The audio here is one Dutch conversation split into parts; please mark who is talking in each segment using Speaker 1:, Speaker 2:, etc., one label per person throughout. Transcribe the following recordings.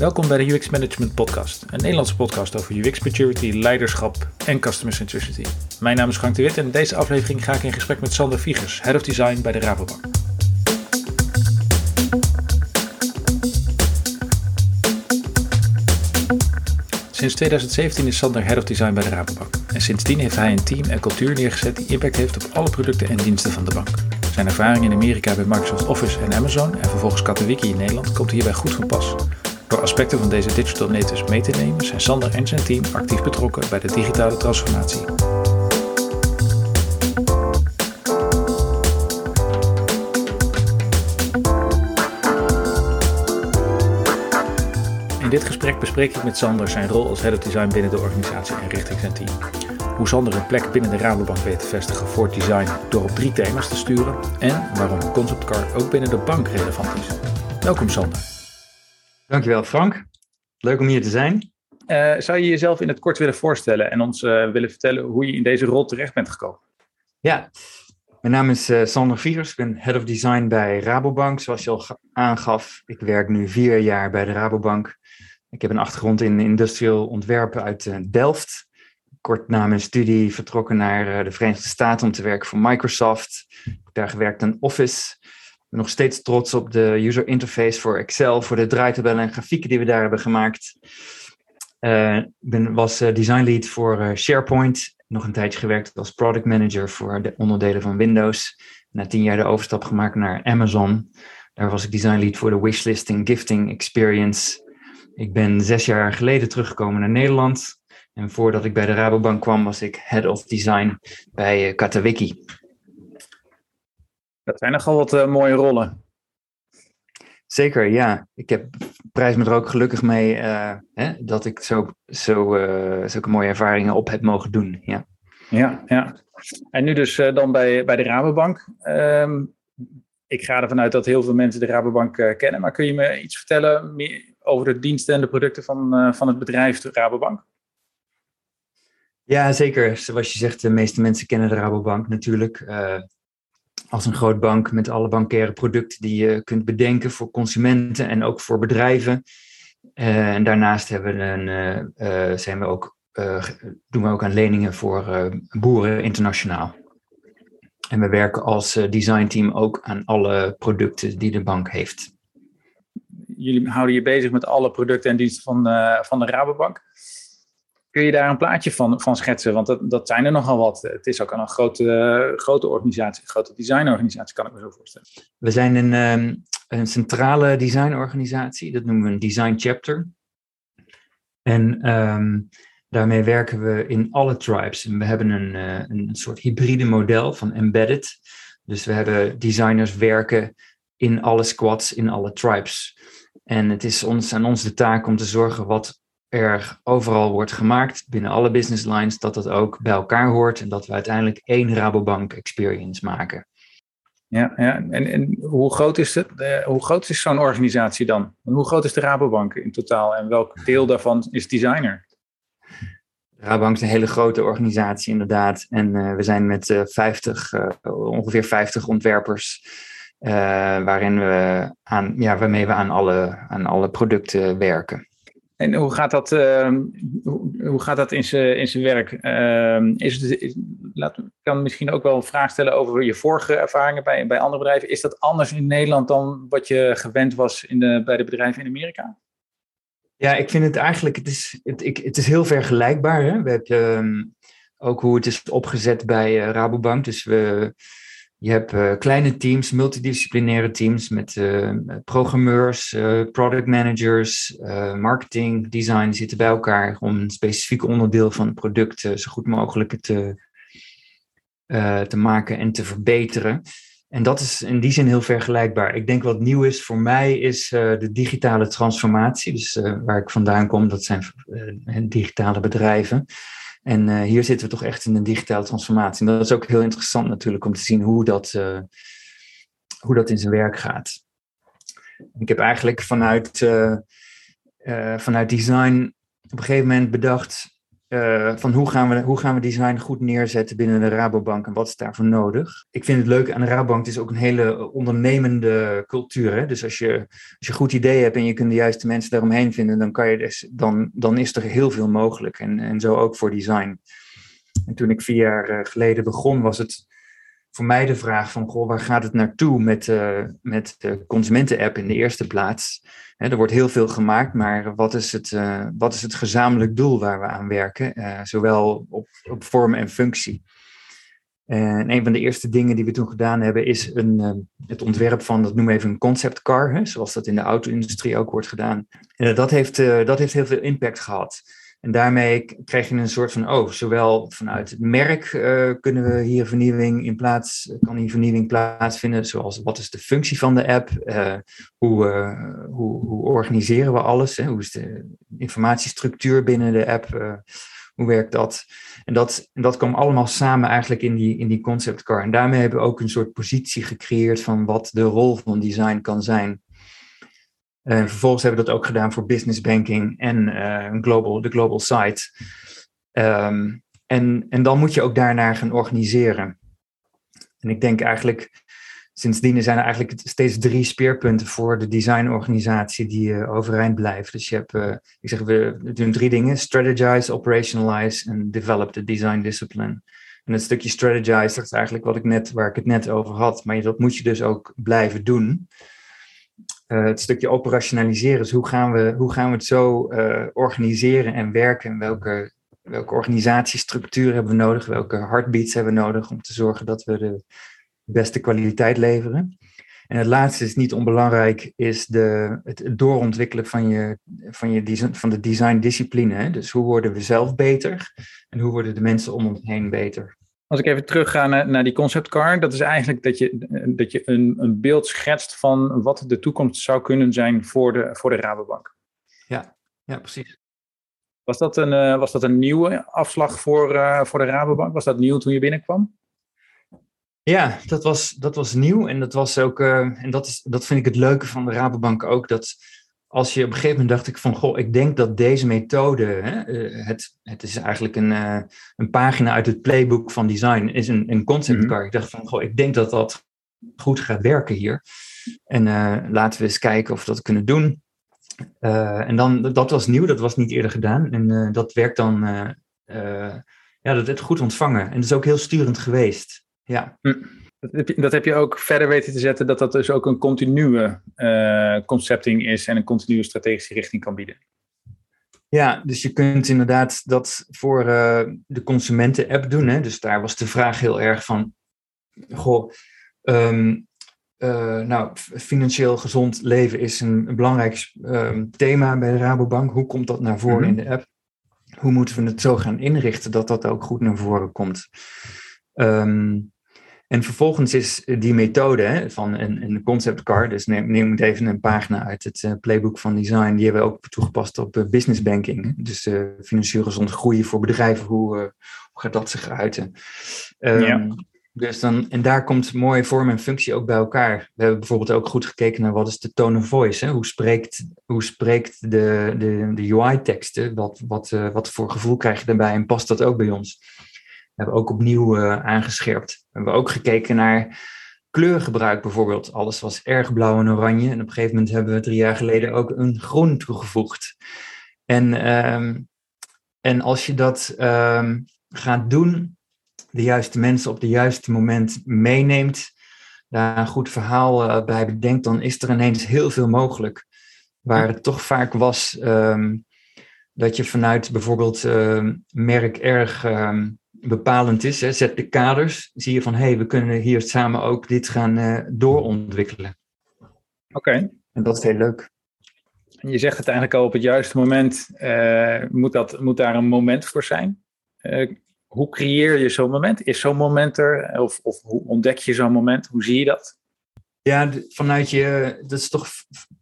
Speaker 1: Welkom bij de UX Management Podcast, een Nederlandse podcast over UX maturity, leiderschap en customer centricity. Mijn naam is Frank de Wit en in deze aflevering ga ik in gesprek met Sander Viegers, Head of Design bij de Rabobank. Sinds 2017 is Sander Head of Design bij de Rabobank. En sindsdien heeft hij een team en cultuur neergezet die impact heeft op alle producten en diensten van de bank. Zijn ervaring in Amerika bij Microsoft Office en Amazon en vervolgens Katowiki in Nederland komt hierbij goed van pas. Door aspecten van deze digital natives mee te nemen zijn Sander en zijn team actief betrokken bij de digitale transformatie. In dit gesprek bespreek ik met Sander zijn rol als Head of Design binnen de organisatie en richting zijn team. Hoe Sander een plek binnen de Rabobank weet te vestigen voor design door op drie thema's te sturen. En waarom Concept Car ook binnen de bank relevant is. Welkom Sander.
Speaker 2: Dankjewel Frank. Leuk om hier te zijn.
Speaker 1: Uh, zou je jezelf in het kort willen voorstellen en ons uh, willen vertellen hoe je in deze rol terecht bent gekomen?
Speaker 2: Ja, mijn naam is uh, Sander Viegers. Ik ben Head of Design bij Rabobank, zoals je al aangaf. Ik werk nu vier jaar bij de Rabobank. Ik heb een achtergrond in industrieel ontwerpen uit Delft. Kort na mijn studie vertrokken naar de Verenigde Staten om te werken voor Microsoft. Ik heb daar gewerkt aan Office. Nog steeds trots op de user interface voor Excel, voor de draaitabellen en grafieken die we daar hebben gemaakt. Uh, ik ben, was uh, design lead voor uh, SharePoint. Nog een tijdje gewerkt als product manager voor de onderdelen van Windows. Na tien jaar de overstap gemaakt naar Amazon. Daar was ik design lead voor de wishlisting gifting experience. Ik ben zes jaar geleden teruggekomen naar Nederland. En voordat ik bij de Rabobank kwam, was ik head of design bij Katawiki.
Speaker 1: Dat zijn nogal wat mooie rollen.
Speaker 2: Zeker, ja. Ik heb prijs me er ook gelukkig mee uh, hè, dat ik zo, zo, uh, zulke mooie ervaringen op heb mogen doen. Ja,
Speaker 1: ja. ja. En nu dus dan bij, bij de Rabobank. Um, ik ga ervan uit dat heel veel mensen de Rabobank kennen, maar kun je me iets vertellen meer over de diensten en de producten van, van het bedrijf de Rabobank?
Speaker 2: Ja, zeker. Zoals je zegt, de meeste mensen kennen de Rabobank natuurlijk als een groot bank met alle bankaire producten die je kunt bedenken voor consumenten en ook voor bedrijven. Uh, en daarnaast hebben we een, uh, zijn we ook, doen we ook aan leningen voor boeren internationaal. En we werken als designteam ook aan alle producten die de bank heeft.
Speaker 1: Jullie houden je bezig met alle producten en diensten van, van de Rabobank. Kun je daar een plaatje van, van schetsen? Want dat, dat zijn er nogal wat. Het is ook een grote, grote organisatie, een grote designorganisatie, kan ik me zo voorstellen.
Speaker 2: We zijn een, um, een centrale designorganisatie, dat noemen we een design chapter. En um, daarmee werken we in alle tribes. En we hebben een, uh, een soort hybride model van embedded. Dus we hebben designers werken in alle squads, in alle tribes. En het is ons, aan ons de taak om te zorgen wat er overal wordt gemaakt binnen alle business lines, dat dat ook bij elkaar hoort en dat we uiteindelijk één Rabobank experience maken.
Speaker 1: Ja, ja. En, en hoe groot is het? Uh, hoe groot is zo'n organisatie dan? En hoe groot is de Rabobank in totaal en welk deel daarvan is designer?
Speaker 2: De Rabobank is een hele grote organisatie inderdaad. En uh, we zijn met uh, 50, ongeveer 50 ontwerpers. waarin we aan, ja, waarmee we aan alle, aan alle producten werken.
Speaker 1: En hoe gaat dat, uh, hoe, gaat dat in zijn werk? Uh, is het, laat, ik kan misschien ook wel een vraag stellen over je vorige ervaringen bij, bij andere bedrijven. Is dat anders in Nederland dan wat je gewend was in de, bij de bedrijven in Amerika?
Speaker 2: Ja, ik vind het eigenlijk, het is, het, ik, het is heel vergelijkbaar. Hè? We hebben um, ook hoe het is opgezet bij uh, Rabobank. Dus we, je hebt uh, kleine teams, multidisciplinaire teams met uh, programmeurs, uh, product managers, marketing, design zitten bij elkaar om een specifiek onderdeel van het product zo goed mogelijk te, te maken en te verbeteren. En dat is in die zin heel vergelijkbaar. Ik denk wat nieuw is voor mij is de digitale transformatie. Dus waar ik vandaan kom, dat zijn digitale bedrijven. En uh, hier zitten we toch echt in een digitale transformatie. En dat is ook heel interessant natuurlijk om te zien hoe dat, uh, hoe dat in zijn werk gaat. Ik heb eigenlijk vanuit, uh, vanuit design op een gegeven moment bedacht, uh, van hoe gaan, we, hoe gaan we design goed neerzetten binnen de Rabobank en wat is daarvoor nodig. Ik vind het leuk aan de Rabobank, het is ook een hele ondernemende cultuur. Hè? Dus als je, als je goed idee hebt en je kunt de juiste mensen daaromheen vinden, dan, kan je dus, dan, dan is er heel veel mogelijk. En, en zo ook voor design. En toen ik vier jaar eh, geleden begon, was het voor mij de vraag van, goh, waar gaat het naartoe met, uh, met de consumenten-app in de eerste plaats? er wordt heel veel gemaakt, maar wat is het, uh, wat is het gezamenlijk doel waar we aan werken? Uh, zowel op, op vorm en functie. En een van de eerste dingen die we toen gedaan hebben, is een, het ontwerp van, dat noemen we even een concept car, hè, zoals dat in de auto-industrie ook wordt gedaan. En dat heeft, dat heeft heel veel impact gehad. En daarmee krijg je een soort van, oh, zowel vanuit het merk uh, kunnen we hier vernieuwing in plaats, kan hier vernieuwing plaatsvinden, zoals wat is de functie van de app, uh, hoe, uh, hoe, hoe, organiseren we alles, hè? hoe is de informatiestructuur binnen de app, hoe werkt dat? En dat, dat kwam allemaal samen eigenlijk in die, in die concept car. En daarmee hebben we ook een soort positie gecreëerd van wat de rol van design kan zijn. Uh, vervolgens hebben we dat ook gedaan voor business banking en uh, global, de global site. Um, en, en dan moet je ook daarnaar gaan organiseren. En ik denk eigenlijk, sindsdien zijn er eigenlijk steeds drie speerpunten voor de designorganisatie die uh, overeind blijven. Dus je hebt, ik zeg, we doen drie dingen: strategize, operationalize en develop the design discipline. En het stukje strategize, dat is eigenlijk wat ik net, waar ik het net over had. Maar dat moet je dus ook blijven doen. Uh, het stukje operationaliseren is hoe gaan we, hoe gaan we het zo uh, organiseren en werken? Welke, welke organisatiestructuur hebben we nodig? Welke heartbeats hebben we nodig om te zorgen dat we de beste kwaliteit leveren? En het laatste is niet onbelangrijk, is de, het doorontwikkelen van, je, van, je design, van de design Dus hoe worden we zelf beter en hoe worden de mensen om ons heen beter?
Speaker 1: Als ik even terug ga naar, naar die conceptcar, dat is eigenlijk dat je, dat je een, een beeld schetst van wat de toekomst zou kunnen zijn voor de, voor de Rabobank.
Speaker 2: Ja, ja precies.
Speaker 1: Was dat een, uh, was dat een nieuwe afslag voor, uh, voor de Rabobank? Was dat nieuw toen je binnenkwam?
Speaker 2: Ja, dat was, dat was nieuw en dat was ook, uh, en dat, is, dat vind ik het leuke van de Rabobank ook, dat als je op een gegeven moment dacht ik van, goh, ik denk dat deze methode, hè, eh, het, het is eigenlijk een, uh, een pagina uit het playbook van design, is een, een concept car. Mhm. Ik dacht van, goh, ik denk dat dat goed gaat werken hier. En uh, laten we eens kijken of we dat kunnen doen. en dan, dat was nieuw, dat was niet eerder gedaan. En dat werkt dan, ja, dat werd goed ontvangen. En dat is ook heel sturend geweest. Ja.
Speaker 1: Mm. Dat heb, je, dat heb je ook verder weten te zetten, dat dat dus ook een continue uh, concepting is en een continue strategische richting kan bieden.
Speaker 2: Ja, dus je kunt inderdaad dat voor uh, de consumenten-app doen. Hè? Dus daar was de vraag heel erg van: goh, um, uh, nou, financieel gezond leven is een, belangrijk um, thema bij de Rabobank. Hoe komt dat naar voren mm -hmm. in de app? Hoe moeten we het zo gaan inrichten dat dat ook goed naar voren komt? Um, en vervolgens is die methode hè, van een, een concept car, dus neem, neem even een pagina uit het uh, playbook van design, die hebben we ook toegepast op uh, business banking. Dus uh, financieel gezond groeien voor bedrijven, hoe, hoe gaat dat zich uiten? Um, ja. Dus dan, en daar komt mooie vorm en functie ook bij elkaar. We hebben bijvoorbeeld ook goed gekeken naar wat is de tone of voice. Hè? Hoe spreekt, hoe spreekt de, de, de UI-teksten? Wat, wat, wat voor gevoel krijg je daarbij en past dat ook bij ons? hebben we ook opnieuw aangescherpt. We hebben ook gekeken naar kleurgebruik bijvoorbeeld. Alles was erg blauw en oranje. En op een gegeven moment hebben we drie jaar geleden ook een groen toegevoegd. En, um, en als je dat um, gaat doen, de juiste mensen op de juiste moment meeneemt, daar een goed verhaal uh, bij bedenkt, dan is er ineens heel veel mogelijk. Waar het toch vaak was um, dat je vanuit bijvoorbeeld merk erg bepalend is. Hè, zet de kaders, zie je van hé, hey, we kunnen hier samen ook dit gaan uh, doorontwikkelen.
Speaker 1: Oké.
Speaker 2: En dat is heel leuk.
Speaker 1: Je zegt het eigenlijk al op het juiste moment. Uh, moet, dat, moet daar een moment voor zijn? Uh, hoe creëer je zo'n moment? Is zo'n moment er? Of, of hoe ontdek je zo'n moment? Hoe zie je dat?
Speaker 2: Ja, vanuit je, dat is toch,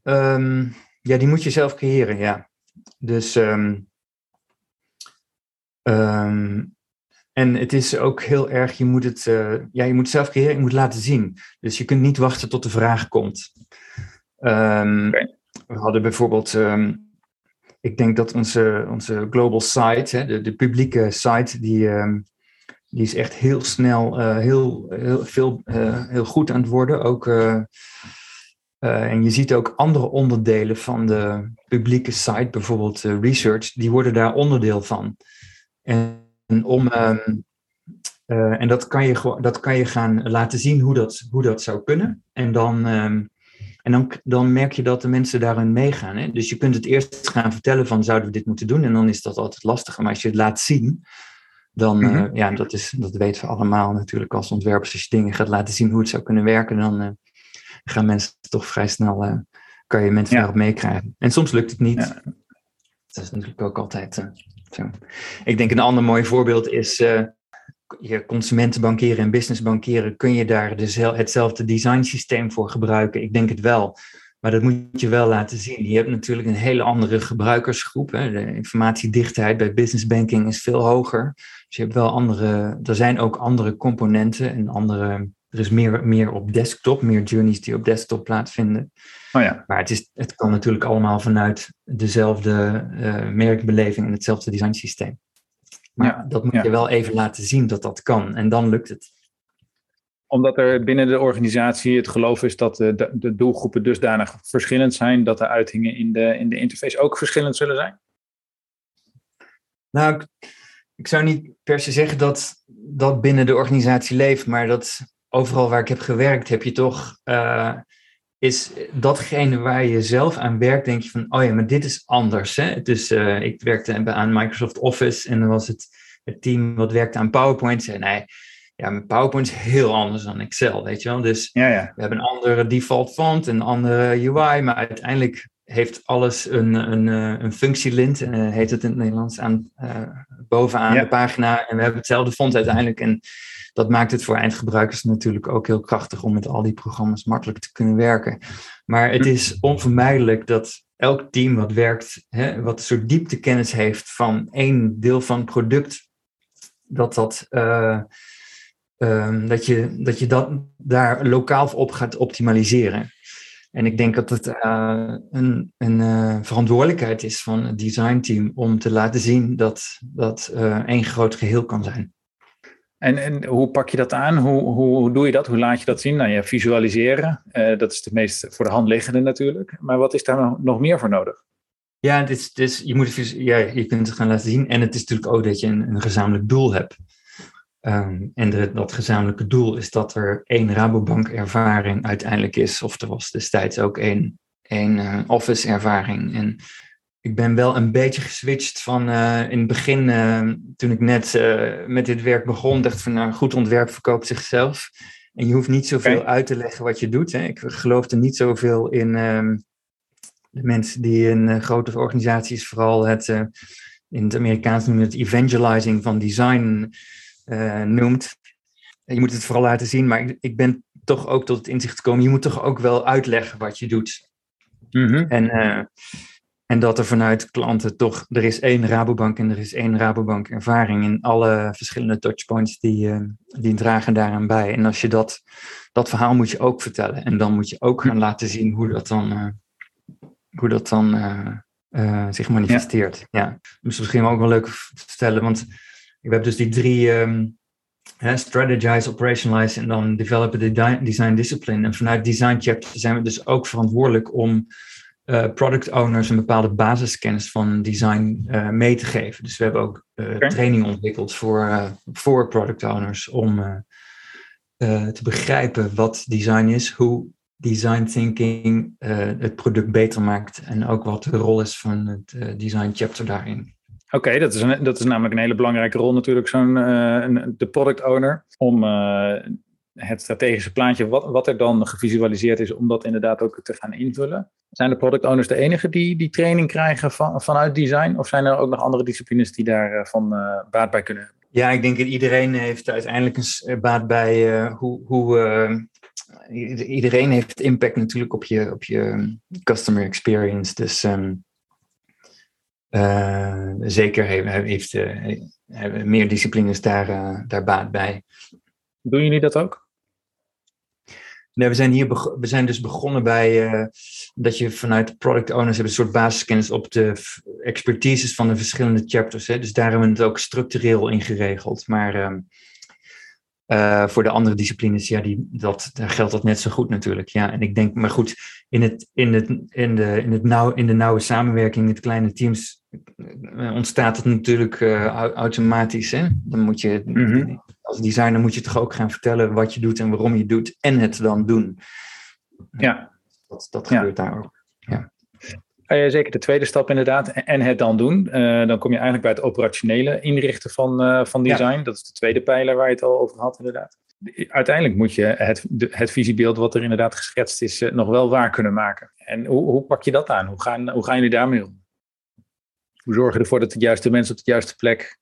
Speaker 2: um, ja, die moet je zelf creëren, ja. Dus um, um, en het is ook heel erg, je moet het, uh, ja, je moet zelf creëren, je moet laten zien. Dus je kunt niet wachten tot de vraag komt. Um, okay. We hadden bijvoorbeeld, um, ik denk dat onze, onze global site, hè, de, de publieke site, die, ehm, die is echt heel snel uh, heel, heel, veel, uh, heel goed aan het worden. Ook, en je ziet ook andere onderdelen van de publieke site, bijvoorbeeld research, die worden daar onderdeel van. En, om, ehm, en dat, kan je, dat kan je gaan laten zien hoe dat, hoe dat zou kunnen. En dan. Um, en dan, dan merk je dat de mensen daarin meegaan. Hè? Dus je kunt het eerst gaan vertellen van zouden we dit moeten doen? En dan is dat altijd lastig. Maar als je het laat zien, dan, mm -hmm. ja, dat, is, dat weten we allemaal natuurlijk als ontwerpers. Als je dingen gaat laten zien hoe het zou kunnen werken, dan uh, gaan mensen toch vrij snel, kan je mensen ja. daarop meekrijgen. En soms lukt het niet. Ja. Dat is natuurlijk ook altijd Ik denk een ander mooi voorbeeld is je consumentenbankieren en businessbankieren. Kun je daar dus hetzelfde design systeem voor gebruiken? Ik denk het wel. Maar dat moet je wel laten zien. Je hebt natuurlijk een hele andere gebruikersgroep. Hè. De informatiedichtheid bij business banking is veel hoger. Dus je hebt wel andere, er zijn ook andere componenten en andere, er is meer, meer op desktop, meer journeys die op desktop plaatsvinden.
Speaker 1: Oh ja.
Speaker 2: Maar het, is, het kan natuurlijk allemaal vanuit dezelfde uh, merkbeleving en hetzelfde design systeem. Maar ja, dat moet ja. je wel even laten zien dat dat kan en dan lukt het
Speaker 1: omdat er binnen de organisatie het geloof is dat de, de, doelgroepen dusdanig verschillend zijn, dat de uitingen in de, in de interface ook verschillend zullen zijn?
Speaker 2: Nou, ik, ik zou niet per se zeggen dat dat binnen de organisatie leeft, maar dat overal waar ik heb gewerkt, heb je toch, uh, is datgene waar je zelf aan werkt, denk je van, oh ja, maar dit is anders. Hè? Dus uh, ik werkte aan Microsoft Office en dan was het het team wat werkte aan PowerPoint. Zei, nee, ja, mijn PowerPoint is heel anders dan Excel, weet je wel. Dus
Speaker 1: ja, ja.
Speaker 2: we hebben een andere default font, een andere UI, maar uiteindelijk heeft alles een, een, eh, een functielint, uh, heet het in het Nederlands, aan, uh, bovenaan ja. de pagina. En we hebben hetzelfde font uiteindelijk. En dat maakt het voor eindgebruikers natuurlijk ook heel krachtig om met al die programma's makkelijk te kunnen werken. Maar het is onvermijdelijk dat elk team wat werkt, hè, wat een soort dieptekennis heeft van één deel van het product, dat dat Um, dat, je, dat je dat daar lokaal op gaat optimaliseren. En ik denk dat het uh, een, een uh, verantwoordelijkheid is van het designteam om te laten zien dat dat uh, één groot geheel kan zijn.
Speaker 1: En, en hoe pak je dat aan? Hoe, hoe, hoe doe je dat? Hoe laat je dat zien? Nou ja, visualiseren. dat is de meest voor de hand liggende natuurlijk. Maar wat is daar nog, meer voor nodig?
Speaker 2: Ja, het is, het is, je, moet het, ja, je kunt het gaan laten zien. En het is natuurlijk ook dat je een, een gezamenlijk doel hebt. Um, en de, dat gezamenlijke doel is dat er één Rabobank-ervaring uiteindelijk is. Of er was destijds ook één, één uh, Office-ervaring. En ik ben wel een beetje geswitcht van uh, in het begin, uh, toen ik net met dit werk begon, dacht van nou, goed ontwerp verkoopt zichzelf. En je hoeft niet zoveel okay. uit te leggen wat je doet. Hè. Ik geloofde niet zoveel in um, de mensen die in grote organisaties vooral het, in het Amerikaans noemen het evangelizing van design uh, noemt. Je moet het vooral laten zien, maar ik, ik, ben toch ook tot het inzicht gekomen. Je moet toch ook wel uitleggen wat je doet.
Speaker 1: Mm -hmm.
Speaker 2: En, uh, en dat er vanuit klanten toch, er is één Rabobank en er is één Rabobank ervaring in alle verschillende touchpoints die, uh, die dragen daaraan bij. En als je dat, dat verhaal moet je ook vertellen. En dan moet je ook gaan laten zien hoe dat dan, hoe dat dan zich manifesteert. Ja. ja. Dus misschien ook wel leuk te vertellen, want we hebben dus die drie um, strategize, operationalize en dan developen de design discipline. En vanuit design chapter zijn we dus ook verantwoordelijk om uh, product owners een bepaalde basiskennis van design uh, mee te geven. Dus we hebben ook uh, okay. training ontwikkeld voor, voor product owners om te begrijpen wat design is, hoe design thinking het product beter maakt en ook wat de rol is van het design chapter daarin.
Speaker 1: Oké, dat, is dat is namelijk een hele belangrijke rol natuurlijk, zo'n uh, de product owner, om uh, het strategische plaatje, wat, wat er dan gevisualiseerd is, om dat inderdaad ook te gaan invullen. Zijn de product owners de enige die die training krijgen van, vanuit design, of zijn er ook nog andere disciplines die daarvan uh, baat bij kunnen hebben?
Speaker 2: Ja, ik denk dat iedereen heeft uiteindelijk een baat bij hoe, hoe iedereen heeft impact natuurlijk op je, op je customer experience. Dus um, uh, zeker heeft, heeft meer disciplines daar, uh, daar baat bij.
Speaker 1: Doen jullie dat ook?
Speaker 2: Nee, we zijn hier we zijn dus begonnen bij uh, dat je vanuit product owners hebt een soort basiskennis op de expertises van de verschillende chapters. Hè? Dus daar hebben we het ook structureel in geregeld. Maar ehm, uh, voor de andere disciplines, ja, die, dat, daar geldt dat net zo goed natuurlijk. Ja, en ik denk, maar goed, in, het, in, het, in, de, in, het nauw, in de nauwe samenwerking met kleine teams ontstaat het natuurlijk uh, automatisch. Hè? Dan moet je, mm-hmm. als designer moet je toch ook gaan vertellen wat je doet en waarom je doet en het dan doen.
Speaker 1: Ja.
Speaker 2: Dat, dat gebeurt daar ook. Ja.
Speaker 1: Uh, zeker de tweede stap inderdaad. En het dan doen. Uh, dan kom je eigenlijk bij het operationele inrichten van, van design. Dat is de tweede pijler waar je het al over had inderdaad. Uiteindelijk moet je het, het visiebeeld wat er inderdaad geschetst is nog wel waar kunnen maken. En hoe, hoe pak je dat aan? Hoe gaan, hoe gaan jullie daarmee om? Hoe zorg je ervoor dat de juiste mensen op de juiste plek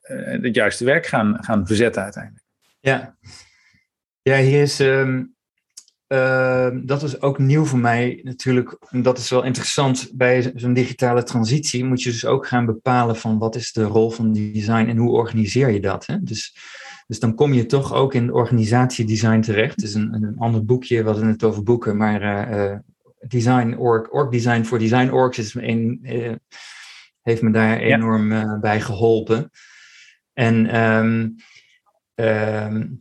Speaker 1: het juiste werk gaan, gaan verzetten uiteindelijk?
Speaker 2: Ja, ja hier is... Um Ehm, dat is ook nieuw voor mij natuurlijk. Dat is wel interessant. Bij zo'n digitale transitie moet je dus ook gaan bepalen van wat is de rol van design en hoe organiseer je dat. Hè? Dus, dus dan kom je toch ook in organisatiedesign terecht. Het is een, een ander boekje, we hadden het over boeken, maar uh, design org, org design voor design orgs is een, uh, heeft me daar enorm uh, bij geholpen. En um, um,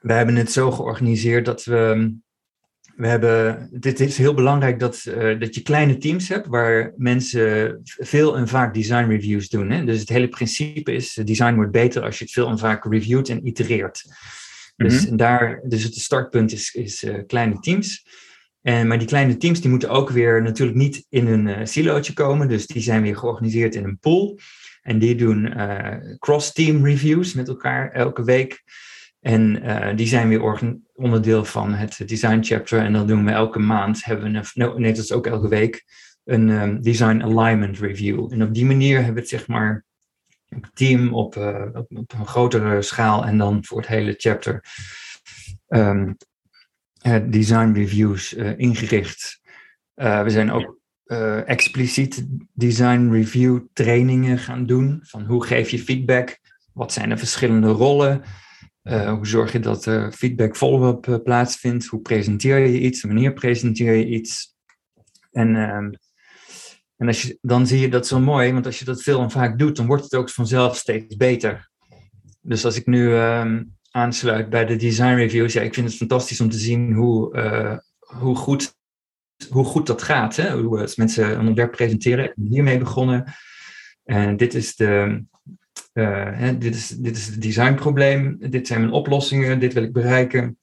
Speaker 2: we hebben het zo georganiseerd dat we we hebben, dit is heel belangrijk dat, uh, dat je kleine teams hebt waar mensen veel en vaak design reviews doen. Hè? Dus het hele principe is, design wordt beter als je het veel en vaak reviewt en itereert. Dus, mm daar, dus het startpunt is, is uh, kleine teams. En, maar die kleine teams die moeten ook weer natuurlijk niet in een uh, silootje komen. Dus die zijn weer georganiseerd in een pool. En die doen cross-team reviews met elkaar elke week. En uh, die zijn weer onderdeel van het design chapter. En dan doen we elke maand, hebben we een, nee, dat is ook elke week, een um, design alignment review. En op die manier hebben we het zeg maar team op, uh, op, op, een grotere schaal en dan voor het hele chapter um, design reviews uh, ingericht. we zijn ook expliciet design review trainingen gaan doen. Van hoe geef je feedback? Wat zijn de verschillende rollen? Uh, hoe zorg je dat er feedback follow-up uh, plaatsvindt? Hoe presenteer je iets? Wanneer presenteer je iets? En, uh, en als je, dan zie je dat zo mooi, want als je dat veel en vaak doet, dan wordt het ook vanzelf steeds beter. Dus als ik nu ehm, aansluit bij de design reviews, ja, ik vind het fantastisch om te zien hoe, uh, hoe, goed, hoe goed dat gaat. Hè? Hoe als mensen een ontwerp presenteren, ik ben hiermee begonnen. En dit is de, uh, hè, dit, is, dit is het designprobleem, dit zijn mijn oplossingen, dit wil ik bereiken.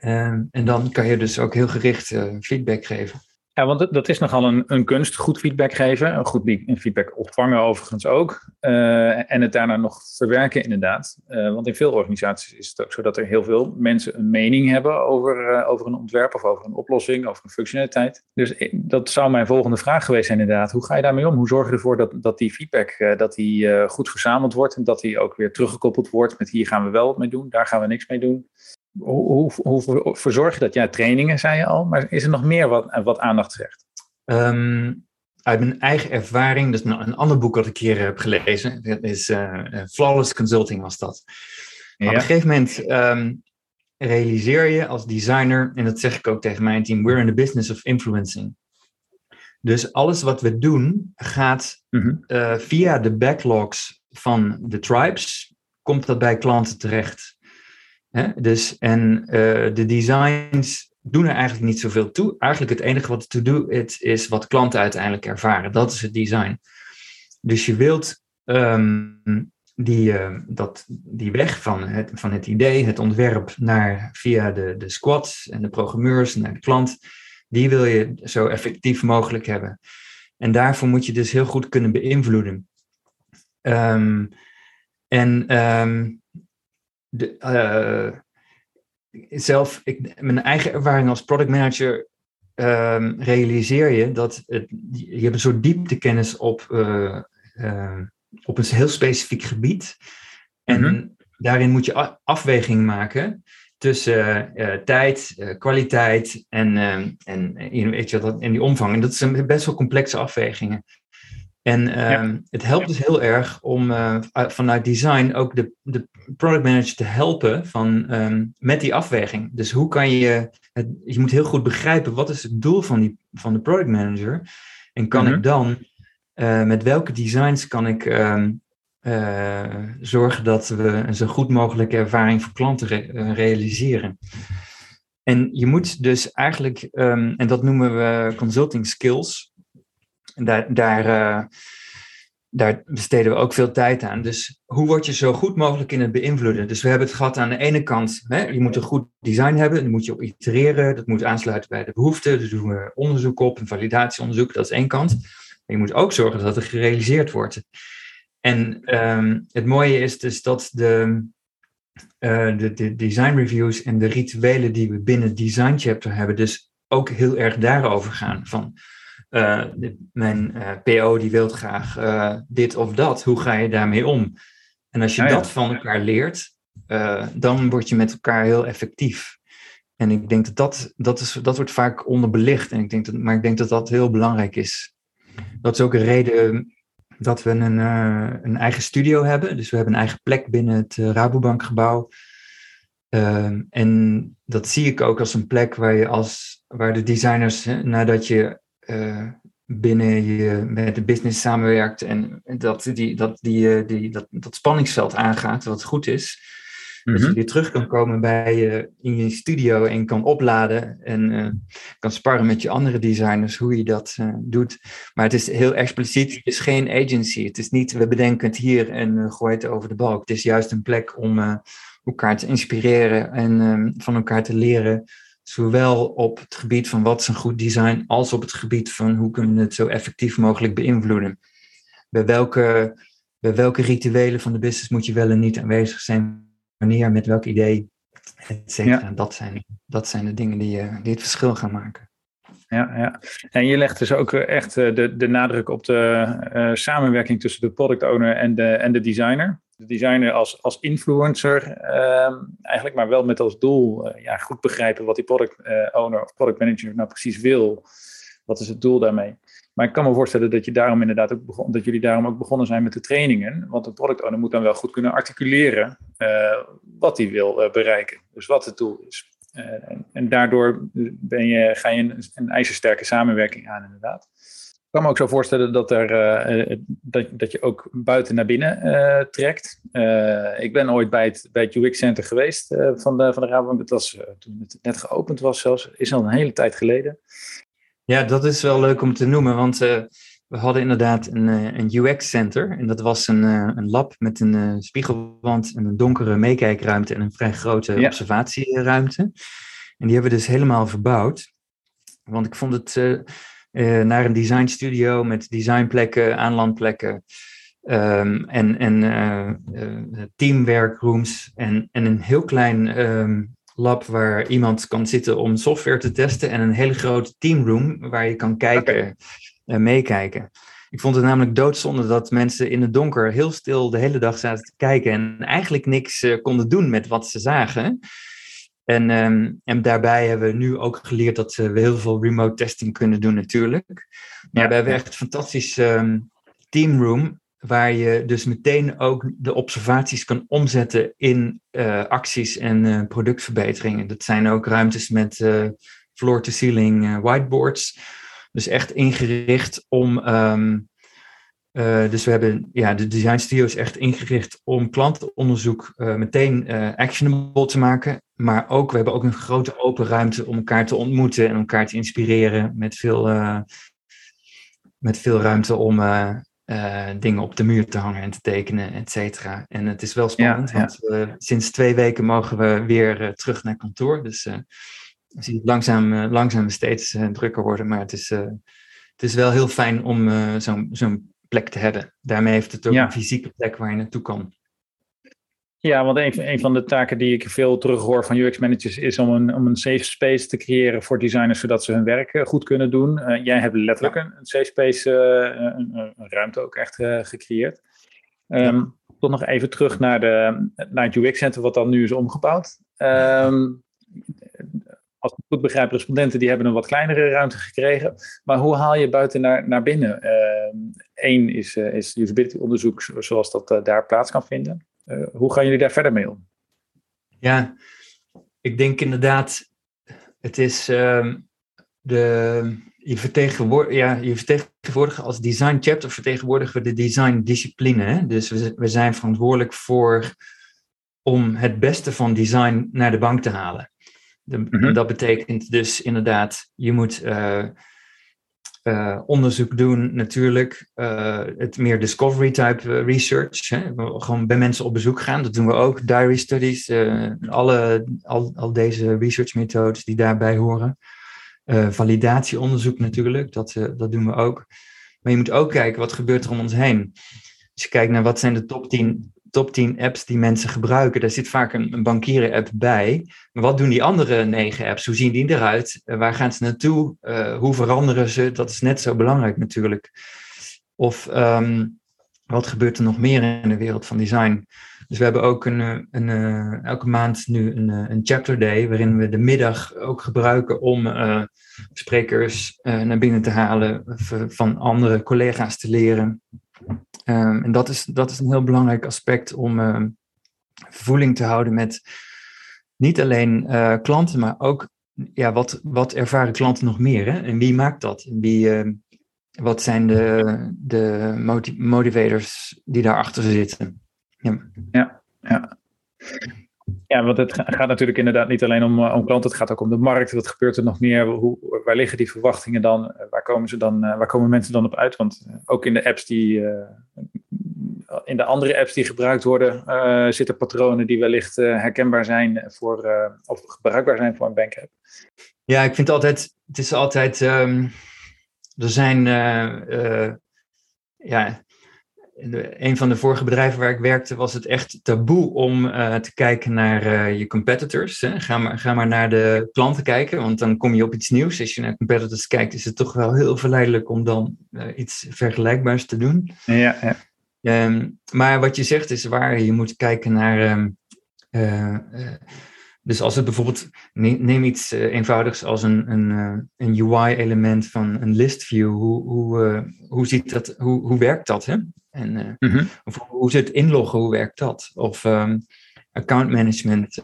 Speaker 2: Uh, en dan kan je dus ook heel gericht feedback geven.
Speaker 1: Ja, want dat is nogal een, een kunst, goed feedback geven. Goed feedback ontvangen overigens ook. Uh, en het daarna nog verwerken inderdaad. Uh, want in veel organisaties is het ook zo dat er heel veel mensen een mening hebben over, uh, over een ontwerp of over een oplossing, over een functionaliteit. Dus dat zou mijn volgende vraag geweest zijn inderdaad. Hoe ga je daarmee om? Hoe zorg je ervoor dat, dat die feedback dat die, goed verzameld wordt en dat die ook weer teruggekoppeld wordt met hier gaan we wel wat mee doen, daar gaan we niks mee doen. Hoe, hoe, hoe verzorg je dat? Ja, trainingen zei je al, maar is er nog meer wat, wat aandacht zegt?
Speaker 2: Um, uit mijn eigen ervaring, dus een, ander boek wat ik hier heb gelezen, dat is uh, Flawless Consulting was dat. Ja. Op een gegeven moment um, realiseer je als designer, en dat zeg ik ook tegen mijn team, we're in the business of influencing. Dus alles wat we doen gaat mm -hmm. uh, via de backlogs van de tribes, komt dat bij klanten terecht. Hè? Dus, en uh, de designs doen er eigenlijk niet zoveel toe. Eigenlijk het enige wat to do it is wat klanten uiteindelijk ervaren. Dat is het design. Dus je wilt um, die, uh, dat, die weg van het, van het idee, het ontwerp, naar via de, de squads en de programmeurs naar de klant, die wil je zo effectief mogelijk hebben. En daarvoor moet je dus heel goed kunnen beïnvloeden. Um, en de, uh, zelf, ik, mijn eigen ervaring als product manager um, realiseer je dat het, je hebt een soort dieptekennis op, uh, uh, op een heel specifiek gebied. En mm -hmm. daarin moet je afweging maken tussen uh, tijd, kwaliteit en, en, weet je, dat, en die omvang. En dat zijn best wel complexe afwegingen. En ehm, het helpt dus heel erg om uh, vanuit design ook de, de product manager te helpen van, ehm, met die afweging. Dus hoe kan je, het, je moet heel goed begrijpen wat is het doel van, die, van de product manager. En kan ik mhm. dan, uh, met welke designs kan ik um, uh, zorgen dat we een zo goed mogelijke ervaring voor klanten re realiseren. En je moet dus eigenlijk, en dat noemen we consulting skills, en daar, uh, daar besteden we ook veel tijd aan. Dus hoe word je zo goed mogelijk in het beïnvloeden? Dus we hebben het gehad aan de ene kant, hè, je moet een goed design hebben, daar moet je op itereren, dat moet aansluiten bij de behoeften, daar doen we onderzoek op, een validatieonderzoek, dat is één kant. Maar je moet ook zorgen dat het gerealiseerd wordt. En um, het mooie is dus dat de, uh, de, de design reviews en de rituelen die we binnen design chapter hebben, dus ook heel erg daarover gaan. Van uh, mijn uh, eh, PO die wil graag uh, dit of dat. Hoe ga je daarmee om? En als je ah, dat van elkaar leert, dan word je met elkaar heel effectief. En ik denk dat dat, dat, is, dat wordt vaak onderbelicht. En ik denk dat, maar ik denk dat dat heel belangrijk is. Dat is ook een reden dat we een, een eigen studio hebben. Dus we hebben een eigen plek binnen het Rabobankgebouw. Ehm, en dat zie ik ook als een plek waar je als waar de designers, nadat je binnen je met de business samenwerkt en dat, die, dat, die, eh, die, dat, dat spanningsveld aangaat, wat goed is. Dat je mhm. weer terug kan komen bij je in je studio en kan opladen en uh, kan sparren met je andere designers hoe je dat uh, doet. Maar het is heel expliciet, het is geen agency. Het is niet, we bedenken het hier en uh, gooien het over de balk. Het is juist een plek om elkaar te inspireren en van elkaar te leren Zowel op het gebied van wat is een goed design, als op het gebied van hoe kunnen we het zo effectief mogelijk beïnvloeden. Bij welke, bij welke rituelen van de business moet je wel en niet aanwezig zijn, wanneer, met welk idee, et cetera. Dat, zijn, dat zijn de dingen die, uh, die het verschil gaan maken.
Speaker 1: Ja, ja, en je legt dus ook eh, echt eh, de, de nadruk op de uh, samenwerking tussen de product owner en de, en de designer de designer als, als influencer ehm, eigenlijk, maar wel met als doel uh, ja, goed begrijpen wat die product uh, owner of product manager nou precies wil. Wat is het doel daarmee? Maar ik kan me voorstellen dat, je daarom inderdaad ook dat jullie daarom ook begonnen zijn met de trainingen. Want de product owner moet dan wel goed kunnen articuleren uh, wat hij wil bereiken. Dus wat het doel is. En, en, daardoor ben je, ga je een, een ijzersterke samenwerking aan, inderdaad. Ik kan me ook zo voorstellen dat, er, uh, dat, dat je ook buiten naar binnen uh, trekt. Uh, ik ben ooit bij het, bij het UX Center geweest van, de, van de Rabobank. Dat was toen het net geopend was zelfs. Is al een hele tijd geleden.
Speaker 2: Ja, dat is wel leuk om te noemen. Want we hadden inderdaad een, een UX Center. En dat was een, een lab met een spiegelwand, en een donkere meekijkruimte en een vrij grote ja. observatieruimte. En die hebben we dus helemaal verbouwd. Want ik vond het uh, naar een design studio met designplekken, aanlandplekken. Um, en en uh, teamwerkrooms en, en een heel klein um, lab waar iemand kan zitten om software te testen en een hele grote teamroom waar je kan kijken en meekijken. Ik vond het namelijk doodzonde dat mensen in het donker heel stil de hele dag zaten te kijken en eigenlijk niks konden doen met wat ze zagen. En, um, en daarbij hebben we nu ook geleerd dat we heel veel remote testing kunnen doen natuurlijk. Maar ja. we hebben echt een fantastisch um, teamroom waar je dus meteen ook de observaties kan omzetten in uh, acties en uh, productverbeteringen. Dat zijn ook ruimtes met uh, floor-to-ceiling whiteboards. Dus echt ingericht om um, uh, dus we hebben ja, de design studio is echt ingericht om klantenonderzoek uh, meteen uh, actionable te maken. Maar ook, we hebben ook een grote open ruimte om elkaar te ontmoeten en elkaar te inspireren. Met veel, met veel ruimte om dingen op de muur te hangen en te tekenen, et cetera. En het is wel spannend, ja, ja. want sinds twee weken mogen we weer terug naar kantoor. Dus je ziet het langzaam, langzaam steeds drukker worden. Maar het is, het is wel heel fijn om zo'n zo'n plek te hebben. Daarmee heeft het ook een fysieke plek waar je naartoe kan.
Speaker 1: Ja, want een, een van de taken die ik veel terughoor van UX-managers is om een, om een safe space te creëren voor designers, zodat ze hun werk eh, goed kunnen doen. Uh, jij hebt letterlijk een, een, safe space, uh, een, een, ruimte ook echt uh, gecreëerd. Um, ja. Tot nog even terug naar, de, naar het UX-center, wat dan nu is omgebouwd. Um, als ik goed begrijp, respondenten die hebben een wat kleinere ruimte gekregen. Maar hoe haal je buiten naar, naar binnen? Eén is, is usability onderzoek zoals dat daar plaats kan vinden. hoe gaan jullie daar verder mee om?
Speaker 2: Ja, ik denk inderdaad, het is ehm, de, je, vertegenwoordigt, ja, je vertegenwoordigt als design chapter vertegenwoordigen we de design discipline. Hè? Dus we, we zijn verantwoordelijk voor om het beste van design naar de bank te halen. De, mhm. Dat betekent dus inderdaad, je moet uh, uh, onderzoek doen natuurlijk, uh, het meer discovery type research. Hè? Gewoon bij mensen op bezoek gaan, dat doen we ook. Diary studies, alle, al, al deze research methodes die daarbij horen. validatieonderzoek natuurlijk, dat, dat doen we ook. Maar je moet ook kijken, wat gebeurt er om ons heen? Als je kijkt naar wat zijn de top 10 top 10 apps die mensen gebruiken, daar zit vaak een, bankieren-app bij. Maar wat doen die andere negen apps? Hoe zien die eruit? Uh, waar gaan ze naartoe? Uh, hoe veranderen ze? Dat is net zo belangrijk natuurlijk. Of um, wat gebeurt er nog meer in de wereld van design? Dus we hebben ook een, eh, een, elke maand nu een, een chapter day, waarin we de middag ook gebruiken om sprekers naar binnen te halen, van andere collega's te leren. Um, en dat is, dat is een heel belangrijk aspect om uh, voeling te houden met niet alleen uh, klanten, maar ook ja, wat, wat ervaren klanten nog meer? Hè? En wie maakt dat? En wie, uh, wat zijn de, de motivators die daarachter zitten?
Speaker 1: Ja, ja. ja. Ja, want het gaat natuurlijk inderdaad niet alleen om, om klanten, het gaat ook om de markt. Wat gebeurt er nog meer? Hoe, waar liggen die verwachtingen dan? Waar komen, ze dan, waar komen mensen dan op uit? Want ook in de apps die, in de andere apps die gebruikt worden, zitten patronen die wellicht herkenbaar zijn voor, of gebruikbaar zijn voor een bankapp.
Speaker 2: Ja, ik vind altijd, het is altijd, um, er zijn, ja, een van de vorige bedrijven waar ik werkte was het echt taboe om te kijken naar je competitors. Hè. Ga, maar, ga maar naar de klanten kijken, want dan kom je op iets nieuws. Als je naar competitors kijkt, is het toch wel heel verleidelijk om dan iets vergelijkbaars te doen.
Speaker 1: Ja, ja.
Speaker 2: Ehm, maar wat je zegt is waar. Je moet kijken naar. Um, uh, dus als het bijvoorbeeld. Neem iets uh, eenvoudigs als een, een, een UI-element van een list view. Hoe, hoe, hoe, ziet dat, hoe, hoe werkt dat? Hè? En, mm-hmm. of hoe zit inloggen? Hoe werkt dat? Of um, account management.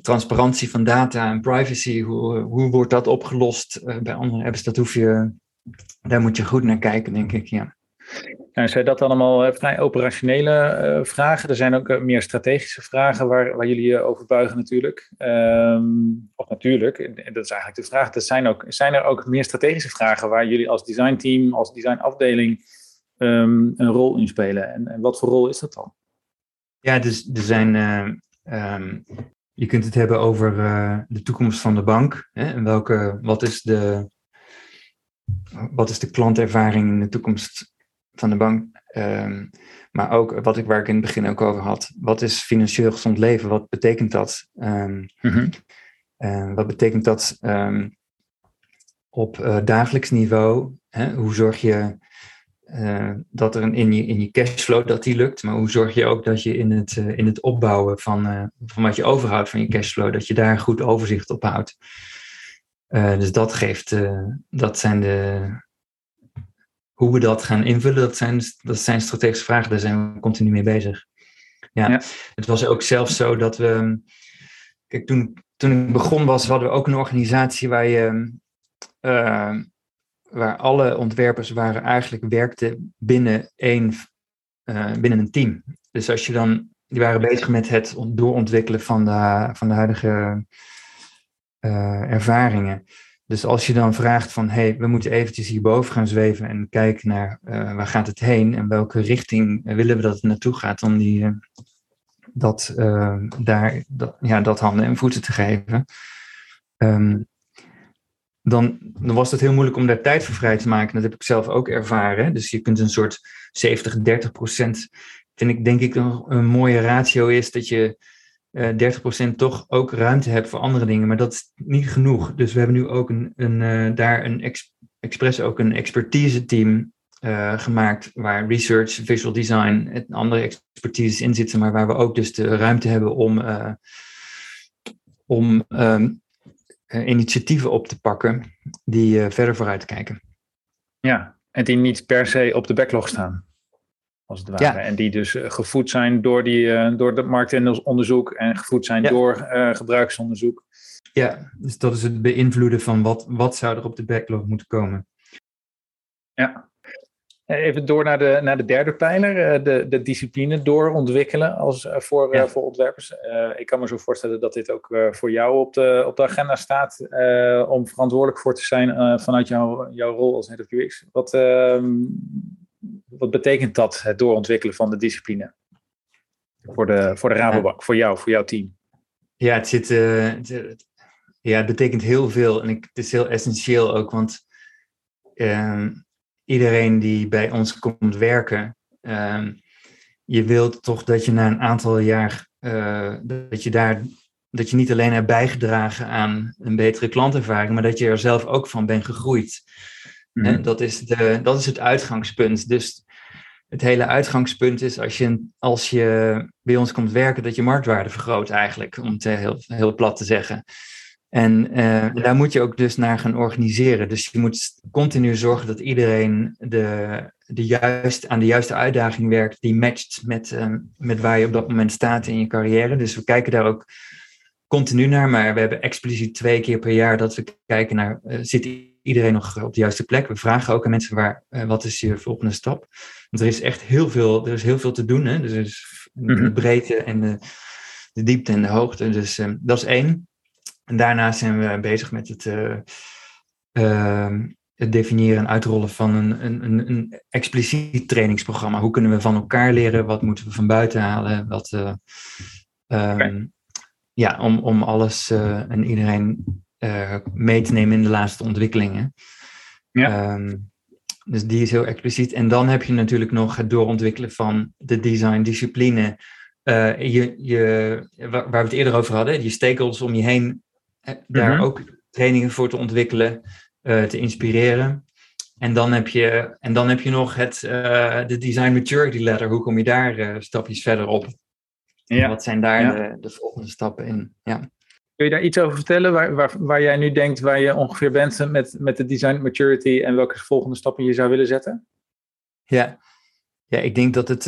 Speaker 2: transparantie van data en privacy. Hoe, hoe wordt dat opgelost bij andere apps? Dat hoef je. Daar moet je goed naar kijken, denk ik. Ja.
Speaker 1: Nou, zijn dat allemaal uh, vrij operationele uh, vragen? Er zijn ook uh, meer strategische vragen waar, waar jullie je over buigen natuurlijk. Um, of natuurlijk, dat is eigenlijk de vraag. Er zijn, ook, zijn er ook meer strategische vragen waar jullie als designteam, als designafdeling um, een rol in spelen? En, wat voor rol is dat dan?
Speaker 2: Ja, dus er zijn... Um, je kunt het hebben over de toekomst van de bank. Hè, en welke, wat, is de, wat is de klantervaring in de toekomst van de bank. Um, maar ook wat ik, waar ik in het begin ook over had. Wat is financieel gezond leven? Wat betekent dat? Um, mm-hmm. uh, wat betekent dat um, op uh, dagelijks niveau? Hè? Hoe zorg je uh, dat er een, in, je, in je cashflow dat die lukt? Maar hoe zorg je ook dat je in het, in het opbouwen van, van wat je overhoudt van je cashflow, dat je daar goed overzicht op houdt? dus dat geeft, dat zijn de, hoe we dat gaan invullen, dat zijn, dat zijn strategische vragen, daar zijn we continu mee bezig. Ja, het was ook zelfs zo dat we. Kijk, toen, toen ik begon was, hadden we ook een organisatie waar je. Uh, waar alle ontwerpers waren eigenlijk werkten binnen één, uh, binnen een team. Dus als je dan, die waren bezig met het doorontwikkelen van de, van de huidige uh, ervaringen. Dus als je dan vraagt van, hé, hey, we moeten eventjes hierboven gaan zweven en kijken naar uh, waar gaat het heen en welke richting willen we dat het naartoe gaat om die, uh, dat, uh, daar, dat, ja, dat handen en voeten te geven. Um, dan, was het heel moeilijk om daar tijd voor vrij te maken. Dat heb ik zelf ook ervaren. Dus je kunt een soort 70, 30 procent, vind ik denk ik een mooie ratio is dat je uh, eh, 30% toch ook ruimte hebt voor andere dingen. Maar dat is niet genoeg. Dus we hebben nu ook een, een, uh, daar een ex, expres ook een expertise team uh, gemaakt. Waar research, visual design en andere expertises in zitten. Maar waar we ook dus de ruimte hebben om, om um, initiatieven op te pakken die verder vooruit kijken.
Speaker 1: Ja, en die niet per se op de backlog staan. Als het ware. En die dus gevoed zijn door, die, door het marktonderzoek en gevoed zijn door gebruiksonderzoek.
Speaker 2: Ja, dus dat is het beïnvloeden van wat, wat zou er op de backlog moeten komen.
Speaker 1: Ja. Even door naar de, naar de derde pijler, eh, de, de discipline doorontwikkelen als, eh, voor, ja. voor ontwerpers. ik kan me zo voorstellen dat dit ook voor jou op de, op de agenda staat om verantwoordelijk voor te zijn vanuit jouw, jouw rol als head of UX. Wat, ehm, wat betekent dat, het doorontwikkelen van de discipline? Voor de, voor de Rabobank, voor jou, voor jouw team?
Speaker 2: Ja, het zit, het, ja, het betekent heel veel en ik, het is heel essentieel ook, want ehm, iedereen die bij ons komt werken, um, je wilt toch dat je na een aantal jaar, uh, dat je daar, dat je niet alleen hebt bijgedragen aan een betere klantervaring, maar dat je er zelf ook van bent gegroeid. Mm En dat is, de, dat is het uitgangspunt. Dus het hele uitgangspunt is als je, als je bij ons komt werken, dat je marktwaarde vergroot eigenlijk, om het heel, heel plat te zeggen. En uh, daar moet je ook dus naar gaan organiseren. Dus je moet continu zorgen dat iedereen de, de juist, aan de juiste uitdaging werkt die matcht met, uh, met waar je op dat moment staat in je carrière. Dus we kijken daar ook continu naar, maar we hebben expliciet twee keer per jaar dat we kijken naar, uh, zit iedereen nog op de juiste plek? We vragen ook aan mensen, waar, wat is je volgende stap? Want er is echt heel veel, er is heel veel te doen. Hè? Dus er is de mhm. breedte en de, de diepte en de hoogte. Dus dat is één. En daarnaast zijn we bezig met het, uh, uh, het definiëren en uitrollen van een, een, een, expliciet trainingsprogramma. Hoe kunnen we van elkaar leren? Wat moeten we van buiten halen? Wat, uh, um, Ja, om, om alles en iedereen mee te nemen in de laatste ontwikkelingen. Ja. Um, dus die is heel expliciet. En dan heb je natuurlijk nog het doorontwikkelen van de design discipline. Uh, je, je, waar we het eerder over hadden, je stakeholders om je heen daar mhm. ook trainingen voor te ontwikkelen, uh, te inspireren. En dan heb je, en dan heb je nog het, uh, de Design Maturity Ladder. Hoe kom je daar stapjes verder op? Ja. Wat zijn daar de, de, volgende stappen in? Ja.
Speaker 1: Kun je daar iets over vertellen waar, waar, waar jij nu denkt waar je ongeveer bent met, met de Design Maturity en welke volgende stappen je zou willen zetten?
Speaker 2: Ja, ja ik denk dat het,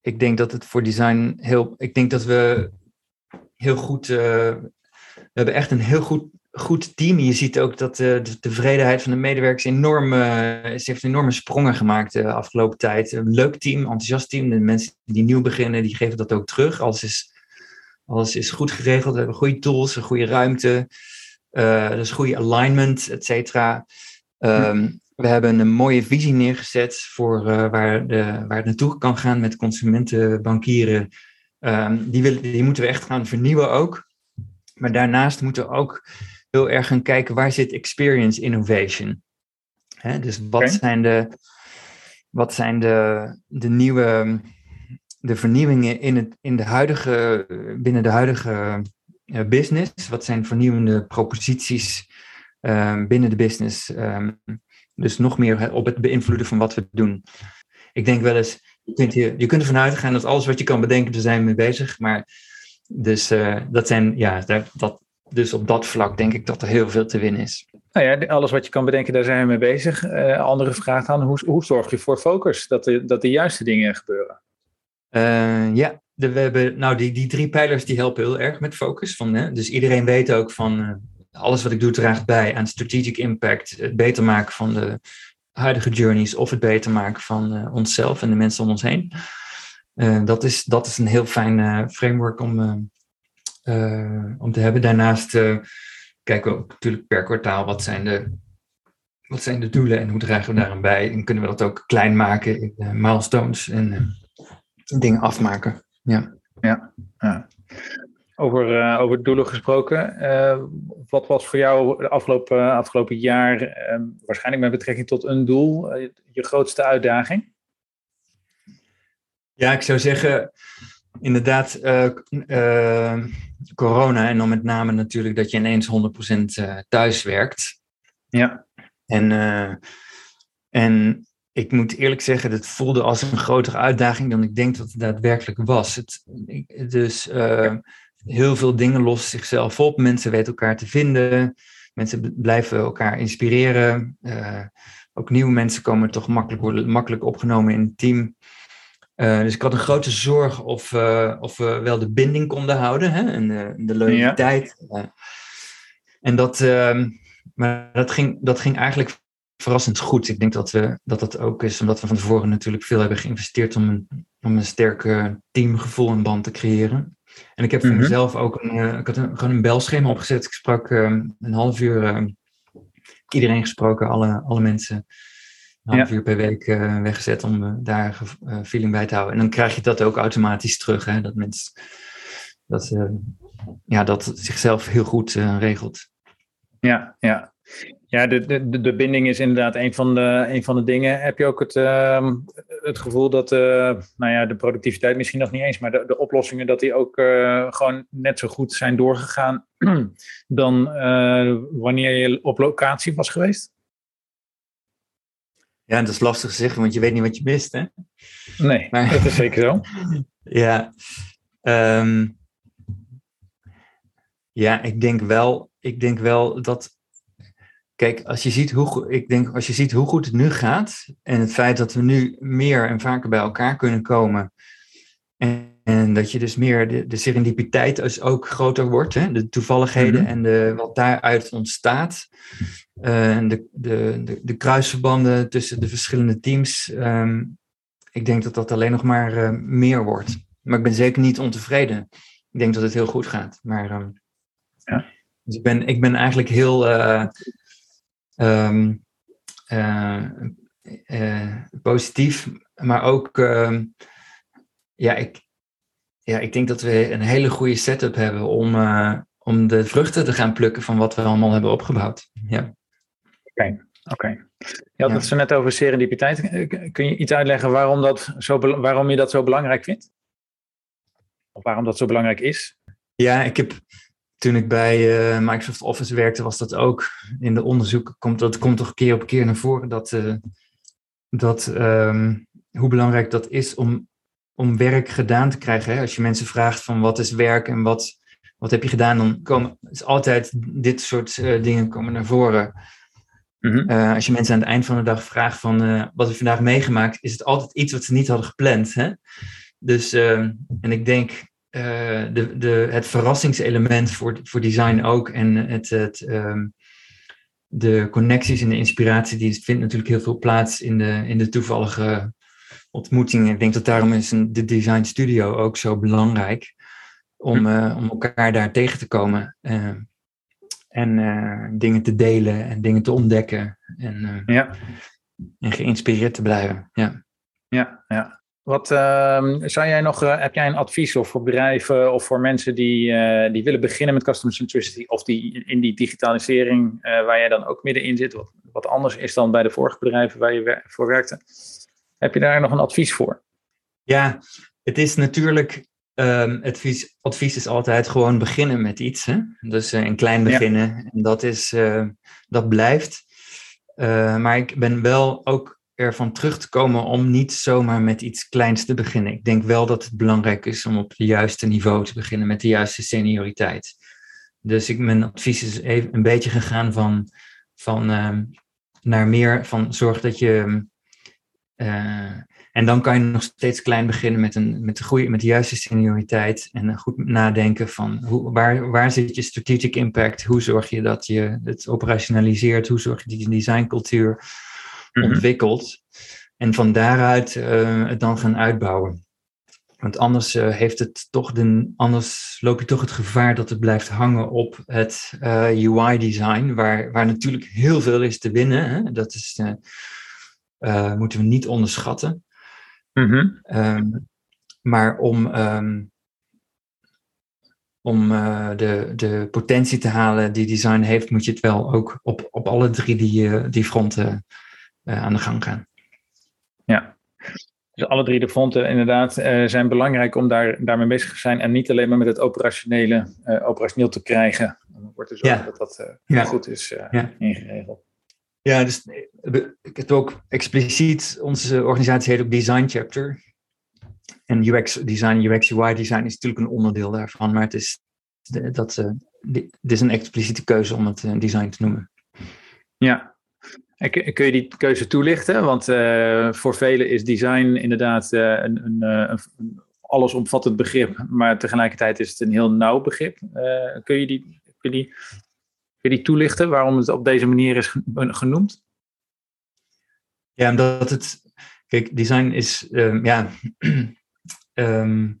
Speaker 2: ik denk dat het voor design heel. Ik denk dat we heel goed we hebben echt een heel goed, goed team. Je ziet ook dat de, de tevredenheid van de medewerkers enorm, uh, ze heeft enorme sprongen gemaakt de afgelopen tijd. Een leuk team, enthousiast team. De mensen die nieuw beginnen, die geven dat ook terug. Alles is, alles is goed geregeld. We hebben goede tools, een goede ruimte. Uh, dus goede alignment, et cetera. Ehm, we hebben een mooie visie neergezet voor uh, waar, de, waar het naartoe kan gaan met consumenten, bankieren. Um, die, willen, die moeten we echt gaan vernieuwen ook. Maar daarnaast moeten we ook heel erg gaan kijken waar zit experience innovation. Hè, dus wat zijn de, wat zijn de, de nieuwe de vernieuwingen in, het, in de huidige, binnen de huidige uh, business? Wat zijn vernieuwende proposities um, binnen de business? Um, dus nog meer op het beïnvloeden van wat we doen. Ik denk wel eens, je kunt, je, je kunt ervan uitgaan dat alles wat je kan bedenken, daar zijn we mee bezig. Maar dus uh, dat zijn, ja, dat, dus op dat vlak denk ik dat er heel veel te winnen is.
Speaker 1: Nou ja, alles wat je kan bedenken, daar zijn we mee bezig. Uh, andere vraag dan, hoe, hoe zorg je voor focus, dat de, dat de juiste dingen gebeuren?
Speaker 2: Uh, ja, we hebben, nou die, die drie pijlers die helpen heel erg met focus. Van, hè, dus iedereen weet ook van, alles wat ik doe draagt bij aan strategic impact, het beter maken van de huidige journeys of het beter maken van onszelf en de mensen om ons heen. Dat, is, dat is een heel fijn framework om, om te hebben. Daarnaast kijken we ook natuurlijk per kwartaal wat zijn de, wat zijn de doelen en hoe dragen we daaraan bij. En kunnen we dat ook klein maken in milestones en dingen afmaken. Ja.
Speaker 1: Ja, ja. Over, over doelen gesproken. wat was voor jou de afgelopen, afgelopen jaar, waarschijnlijk met betrekking tot een doel, je grootste uitdaging?
Speaker 2: Ja, ik zou zeggen, inderdaad, corona en dan met name natuurlijk dat je ineens 100% uh, thuis werkt.
Speaker 1: Ja.
Speaker 2: En, en ik moet eerlijk zeggen, dat voelde als een grotere uitdaging dan ik denk dat het daadwerkelijk was. Het, dus heel veel dingen lossen zichzelf op. Mensen weten elkaar te vinden. Mensen blijven elkaar inspireren. Uh, ook nieuwe mensen komen toch makkelijk, worden makkelijk opgenomen in het team. Uh, dus ik had een grote zorg of, of we wel de binding konden houden hè? en de loyaliteit. Ja. en dat, ehm, maar dat, ging, dat ging eigenlijk verrassend goed. Ik denk dat, we, dat dat ook is omdat we van tevoren natuurlijk veel hebben geïnvesteerd om een, om een sterk teamgevoel en band te creëren. En ik heb voor mm -hmm. mezelf ook een, uh, ik had een, gewoon een belschema opgezet. Ik sprak uh, een half uur uh, iedereen gesproken, alle, alle mensen. Een half ja. uur per week weggezet om daar feeling bij te houden. En dan krijg je dat ook automatisch terug. Hè? Dat mensen dat, ja, dat zichzelf heel goed regelt.
Speaker 1: Ja, ja. Ja, de, de, de binding is inderdaad een van de, een van de dingen. Heb je ook het, uh, het gevoel dat uh, nou ja, de productiviteit misschien nog niet eens, maar de, de oplossingen dat die ook uh, gewoon net zo goed zijn doorgegaan dan uh, wanneer je op locatie was geweest?
Speaker 2: Ja, dat is lastig te zeggen, want je weet niet wat je mist, hè?
Speaker 1: Nee, maar, dat is zeker zo.
Speaker 2: ja, um, ja, ik denk wel, ik denk wel dat Kijk, als je, ziet hoe, ik denk, als je ziet hoe goed het nu gaat en het feit dat we nu meer en vaker bij elkaar kunnen komen en, en dat je dus meer de, de serendipiteit dus ook groter wordt, hè, de toevalligheden mm -hmm. en de, wat daaruit ontstaat, uh, de, de, de, de, kruisverbanden tussen de verschillende teams, um, ik denk dat dat alleen nog maar uh, meer wordt. Maar ik ben zeker niet ontevreden. Ik denk dat het heel goed gaat. Maar um, ja. dus ik, ben, ik ben eigenlijk heel. Uh, um, positief, maar ook, uh, ja, ik, ja, ik denk dat we een hele goede setup hebben om, eh, om de vruchten te gaan plukken van wat we allemaal hebben opgebouwd. Ja.
Speaker 1: Oké, okay. oké. Okay. Je had ja. het zo net over serendipiteit. Kun je iets uitleggen waarom, dat zo, waarom je dat zo belangrijk vindt? Of waarom dat zo belangrijk is?
Speaker 2: Ja, ik heb toen ik bij uh, Microsoft Office werkte, was dat ook in de onderzoeken. Komt, dat komt toch keer op keer naar voren dat, uh, dat um, hoe belangrijk dat is om, om werk gedaan te krijgen. Hè? Als je mensen vraagt van wat is werk en wat, wat heb je gedaan, dan komen is altijd dit soort uh, dingen komen naar voren. Mm -hmm. als je mensen aan het eind van de dag vraagt van wat heb je vandaag meegemaakt, is het altijd iets wat ze niet hadden gepland. Hè? Dus, ehm, en ik denk uh, de, de, het verrassingselement voor, voor design ook. En het, het, um, de connecties en de inspiratie, die vindt natuurlijk heel veel plaats in de, in de toevallige ontmoetingen. Ik denk dat daarom is een, de design studio ook zo belangrijk. Om, uh, om elkaar daar tegen te komen. Uh, en dingen te delen en dingen te ontdekken. En, ja. en geïnspireerd te blijven. Ja,
Speaker 1: ja. ja. Wat uh, zou jij nog, uh, heb jij een advies of voor bedrijven of voor mensen die, uh, die willen beginnen met customer centricity of die in die digitalisering uh, waar jij dan ook middenin zit, wat, wat anders is dan bij de vorige bedrijven waar je wer voor werkte? Heb je daar nog een advies voor?
Speaker 2: Ja, het is natuurlijk, um, het advies, advies is altijd gewoon beginnen met iets. Hè? Dus een klein beginnen. Ja. En dat, is, dat blijft. maar ik ben wel ook ervan terug te komen om niet zomaar met iets kleins te beginnen. Ik denk wel dat het belangrijk is om op het juiste niveau te beginnen met de juiste senioriteit. Dus ik, mijn advies is even een beetje gegaan van, van uh, naar meer van zorg dat je. Uh, en dan kan je nog steeds klein beginnen met, een, met, de, goede, met de juiste senioriteit. En goed nadenken van hoe, waar, waar zit je strategic impact? Hoe zorg je dat je het operationaliseert? Hoe zorg je dat designcultuur ontwikkeld. En van daaruit uh, het dan gaan uitbouwen. Want anders uh, heeft het toch de, anders loop je toch het gevaar dat het blijft hangen op het uh, UI-design, waar, waar natuurlijk heel veel is te winnen. Hè? Dat is, moeten we niet onderschatten. Mm -hmm. um, maar om, um, om de, de potentie te halen die design heeft, moet je het wel ook op, op alle drie die, die fronten aan de gang gaan.
Speaker 1: Ja, dus alle drie de fronten inderdaad uh, zijn belangrijk om daar, daarmee bezig te zijn en niet alleen maar met het operationele uh, operationeel te krijgen. Dan wordt er zorgen ja. dat dat ja. goed is ja. ingeregeld.
Speaker 2: Ja, dus ik heb ook expliciet, onze organisatie heet ook Design Chapter. En UX design, UX UI design is natuurlijk een onderdeel daarvan, maar het is dat, uh, dit is een expliciete keuze om het design te noemen.
Speaker 1: Ja, kun je die keuze toelichten? Want voor velen is design inderdaad een, een, een, allesomvattend begrip, maar tegelijkertijd is het een heel nauw begrip. kun, je die, kun, je die, kun je die toelichten waarom het op deze manier is genoemd?
Speaker 2: Ja, omdat het. Kijk, design is. Um, ja. um,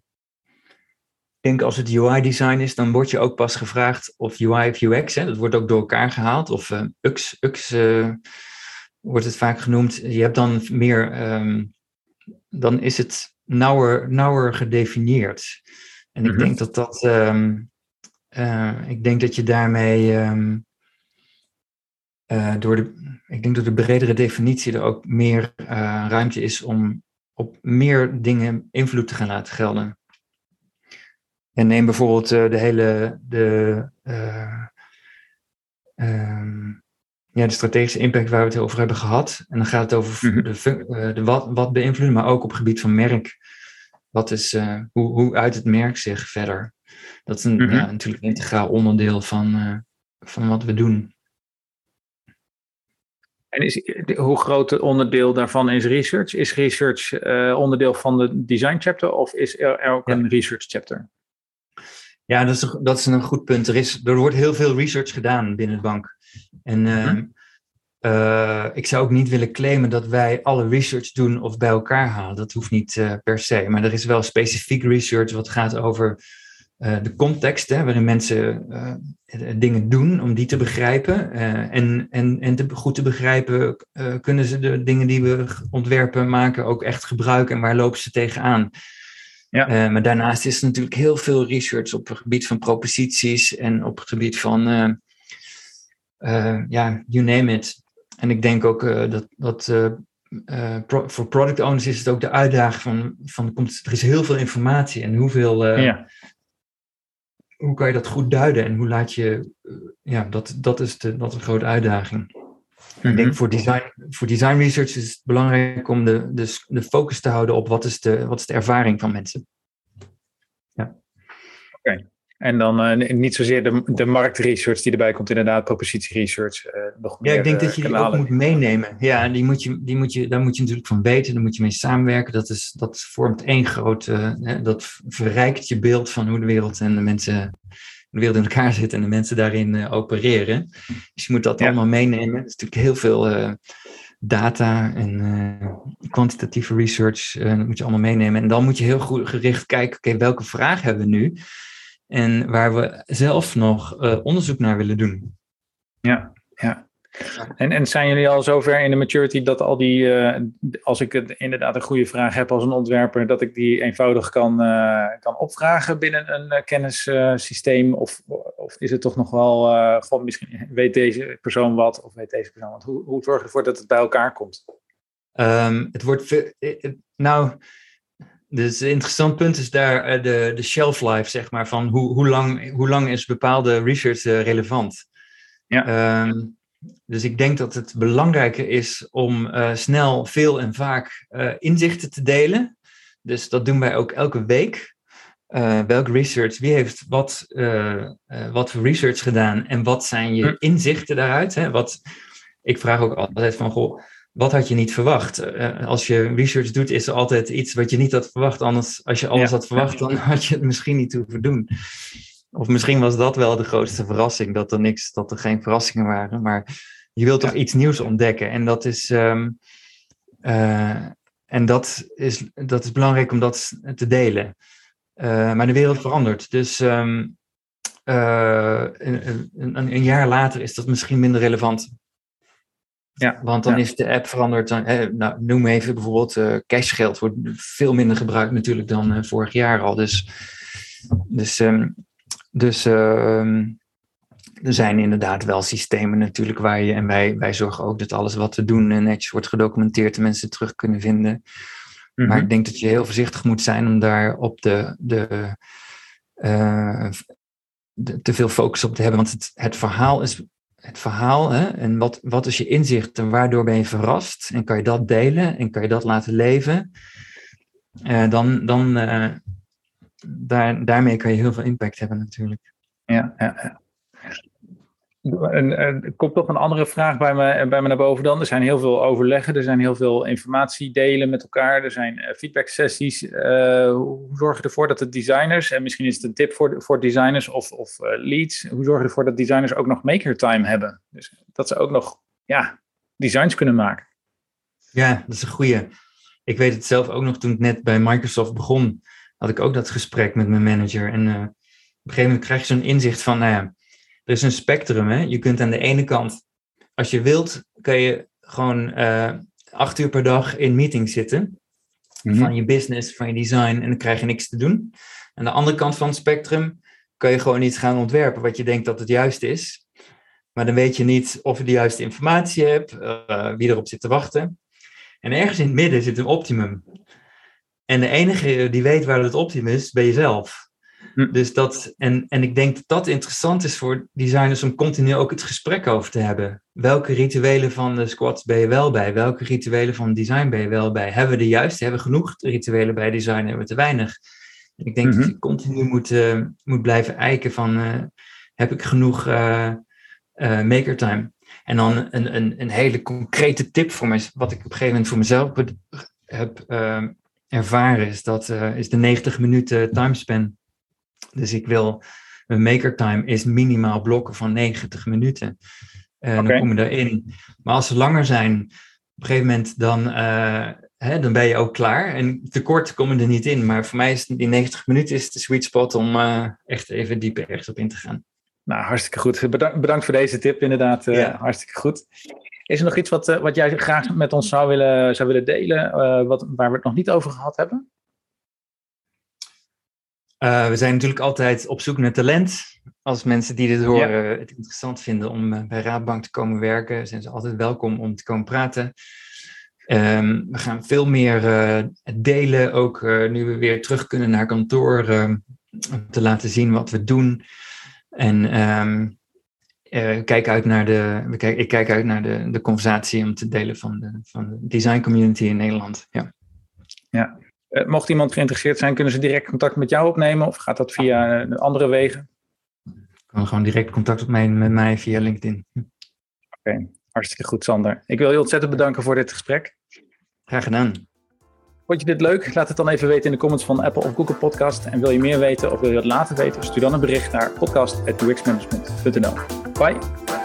Speaker 2: ik denk als het UI-design is, dan word je ook pas gevraagd of UI of UX. Hè, dat wordt ook door elkaar gehaald. Of uh, UX, UX uh, wordt het vaak genoemd. Je hebt dan meer. Um, dan is het nauwer, nauwer gedefinieerd. En ik mm -hmm. denk dat dat. Uh, ik denk dat je daarmee. door de, ik denk dat de bredere definitie er ook meer uh, ruimte is om op meer dingen invloed te gaan laten gelden. En neem bijvoorbeeld de hele de, um, ja, de strategische impact waar we het over hebben gehad. En dan gaat het over mm -hmm. de, de, wat, wat beïnvloeden, maar ook op het gebied van merk. Wat is, hoe, hoe uit het merk zich verder? Dat is een, mm -hmm. ja, natuurlijk een integraal onderdeel van, van wat we doen.
Speaker 1: En is, hoe groot het onderdeel daarvan is research? Is research uh, onderdeel van de design chapter of is er ook ja. een research chapter?
Speaker 2: Ja, dat is, dat is een goed punt. Er, is, er wordt heel veel research gedaan binnen de bank. En uh, hm. uh, ik zou ook niet willen claimen dat wij alle research doen of bij elkaar halen. Dat hoeft niet per se. Maar er is wel specifiek research wat gaat over uh, de context hè, waarin mensen dingen doen, om die te begrijpen. En en, en te, goed te begrijpen, kunnen ze de dingen die we ontwerpen, maken ook echt gebruiken en waar lopen ze tegenaan. Ja. maar daarnaast is er natuurlijk heel veel research op het gebied van proposities en op het gebied van, ja, you name it. En ik denk ook dat, dat pro voor product owners is het ook de uitdaging van, van er is heel veel informatie en hoeveel... Ja hoe kan je dat goed duiden en hoe laat je, ja, dat, dat, is de, dat is een grote uitdaging. Ik denk mhm. voor design, voor design research is het belangrijk om de, de, de focus te houden op wat is de, wat is de ervaring van mensen.
Speaker 1: Ja. Oké. Okay. En dan uh, niet zozeer de, de marktresearch die erbij komt, inderdaad, propositieresearch. Uh, nog
Speaker 2: meer, ja, ik denk dat je die ook moet meenemen. Ja, die moet je, die moet je, daar moet je natuurlijk van weten, daar moet je mee samenwerken. Dat, is, dat vormt één grote, dat verrijkt je beeld van hoe de wereld en de mensen, de wereld in elkaar zit en de mensen daarin opereren. Dus je moet dat ja. allemaal meenemen. Er is natuurlijk heel veel data en kwantitatieve research, dat moet je allemaal meenemen. En dan moet je heel goed gericht kijken, oké, okay, welke vraag hebben we nu? En waar we zelf nog uh, onderzoek naar willen doen.
Speaker 1: Ja, ja. En, en zijn jullie al zover in de maturity dat al die, uh, als ik het inderdaad een goede vraag heb als een ontwerper, dat ik die eenvoudig kan, uh, kan opvragen binnen een kennissysteem? Of, of is het toch nog wel, gewoon misschien weet deze persoon wat of weet deze persoon wat? Hoe, hoe zorg je ervoor dat het bij elkaar komt?
Speaker 2: Um, het wordt, nou, dus een interessant punt is daar uh, de, de shelf life, zeg maar, van hoe, hoe, lang, hoe lang is bepaalde research uh, relevant. Ja. Um, dus ik denk dat het belangrijker is om uh, snel, veel en vaak inzichten te delen. Dus dat doen wij ook elke week. welk research, wie heeft wat, wat voor research gedaan en wat zijn je hm. inzichten daaruit? Hè? Wat, ik vraag ook altijd van, goh, wat had je niet verwacht? Uh, als je research doet, is er altijd iets wat je niet had verwacht. Anders, als je alles ja. had verwacht, dan had je het misschien niet hoeven doen. Of misschien was dat wel de grootste verrassing, dat er niks, dat er geen verrassingen waren. Maar je wilt toch iets nieuws ontdekken. En dat is, um, uh, en dat is, dat is belangrijk om dat te delen. Uh, maar de wereld verandert. Dus um, een, een, een jaar later is dat misschien minder relevant. Ja, Want dan ja. is de app veranderd. Dan, eh, nou, noem even bijvoorbeeld uh, cashgeld. Wordt veel minder gebruikt natuurlijk dan uh, vorig jaar al. Dus, dus, um, dus uh, er zijn inderdaad wel systemen natuurlijk waar je... En wij, wij zorgen ook dat alles wat we doen netjes wordt gedocumenteerd... en mensen terug kunnen vinden. Mm -hmm. Maar ik denk dat je heel voorzichtig moet zijn om daar op de... de te veel focus op te hebben. Want het, het verhaal is het verhaal hè, en wat, wat is je inzicht en waardoor ben je verrast en kan je dat delen en kan je dat laten leven, uh, dan, dan uh, daar, daarmee kan je heel veel impact hebben natuurlijk.
Speaker 1: Ja, ja. En, er komt toch een andere vraag bij me, bij me naar boven dan. Er zijn heel veel overleggen, er zijn heel veel informatie delen met elkaar, er zijn uh, feedback sessies. Uh, hoe zorg je ervoor dat de designers, en misschien is het een tip voor, voor designers of, of uh, leads, hoe zorg je ervoor dat designers ook nog maker time hebben? Dus dat ze ook nog ja, designs kunnen maken.
Speaker 2: Ja, dat is een goede. Ik weet het zelf ook nog toen ik net bij Microsoft begon, had ik ook dat gesprek met mijn manager. En op een gegeven moment krijg je zo'n inzicht van, nou er is een spectrum. Hè? Je kunt aan de ene kant, als je wilt, kan je gewoon uh, acht uur per dag in meetings zitten. Mhm. Van je business, van je design, en dan krijg je niks te doen. Aan de andere kant van het spectrum kan je gewoon iets gaan ontwerpen wat je denkt dat het juist is. Maar dan weet je niet of je de juiste informatie hebt, uh, wie erop zit te wachten. En ergens in het midden zit een optimum. En de enige die weet waar het optimum is, ben je zelf. Hm. Dus dat, en, en ik denk dat dat interessant is voor designers om continu ook het gesprek over te hebben. Welke rituelen van de squats ben je wel bij? Welke rituelen van design ben je wel bij? Hebben we de juiste? Hebben we genoeg rituelen bij design? Hebben we te weinig? En ik denk dat mhm. je continu moet, uh, moet blijven eiken van, uh, heb ik genoeg uh, maker time? En dan een, een, een hele concrete tip voor mij, wat ik op een gegeven moment voor mezelf heb ervaren, is, dat, is de 90 minuten timespan. Dus ik wil, mijn maker time is minimaal blokken van 90 minuten. En okay. dan kom je erin. Maar als ze langer zijn, op een gegeven moment dan, uh, hè, dan ben je ook klaar. En tekort komen er niet in. Maar voor mij is die 90 minuten is de sweet spot om uh, echt even dieper ergens op in te gaan.
Speaker 1: Nou, hartstikke goed. Bedankt, bedankt voor deze tip, inderdaad. Ja. Hartstikke goed. Is er nog iets wat, wat jij graag met ons zou willen, zou willen delen, wat, waar we het nog niet over gehad hebben?
Speaker 2: Uh, we zijn natuurlijk altijd op zoek naar talent. Als mensen die dit horen het interessant vinden om uh, bij Raadbank te komen werken, zijn ze altijd welkom om te komen praten. Um, we gaan veel meer uh, delen, ook nu we weer terug kunnen naar kantoor, om te laten zien wat we doen. En um, kijk uit naar de, we kijk, ik kijk uit naar de, de conversatie om te delen van de, van de design community in Nederland. Ja.
Speaker 1: Ja, mocht iemand geïnteresseerd zijn, kunnen ze direct contact met jou opnemen of gaat dat via uh, andere wegen?
Speaker 2: Kan gewoon direct contact opnemen met mij via LinkedIn.
Speaker 1: Oké, okay. hartstikke goed Sander. Ik wil je ontzettend bedanken voor dit gesprek.
Speaker 2: Graag gedaan.
Speaker 1: Vond je dit leuk? Laat het dan even weten in de comments van Apple of Google Podcast. En wil je meer weten of wil je dat later weten? Stuur dan een bericht naar podcast.uxmanagement.nl. Bye!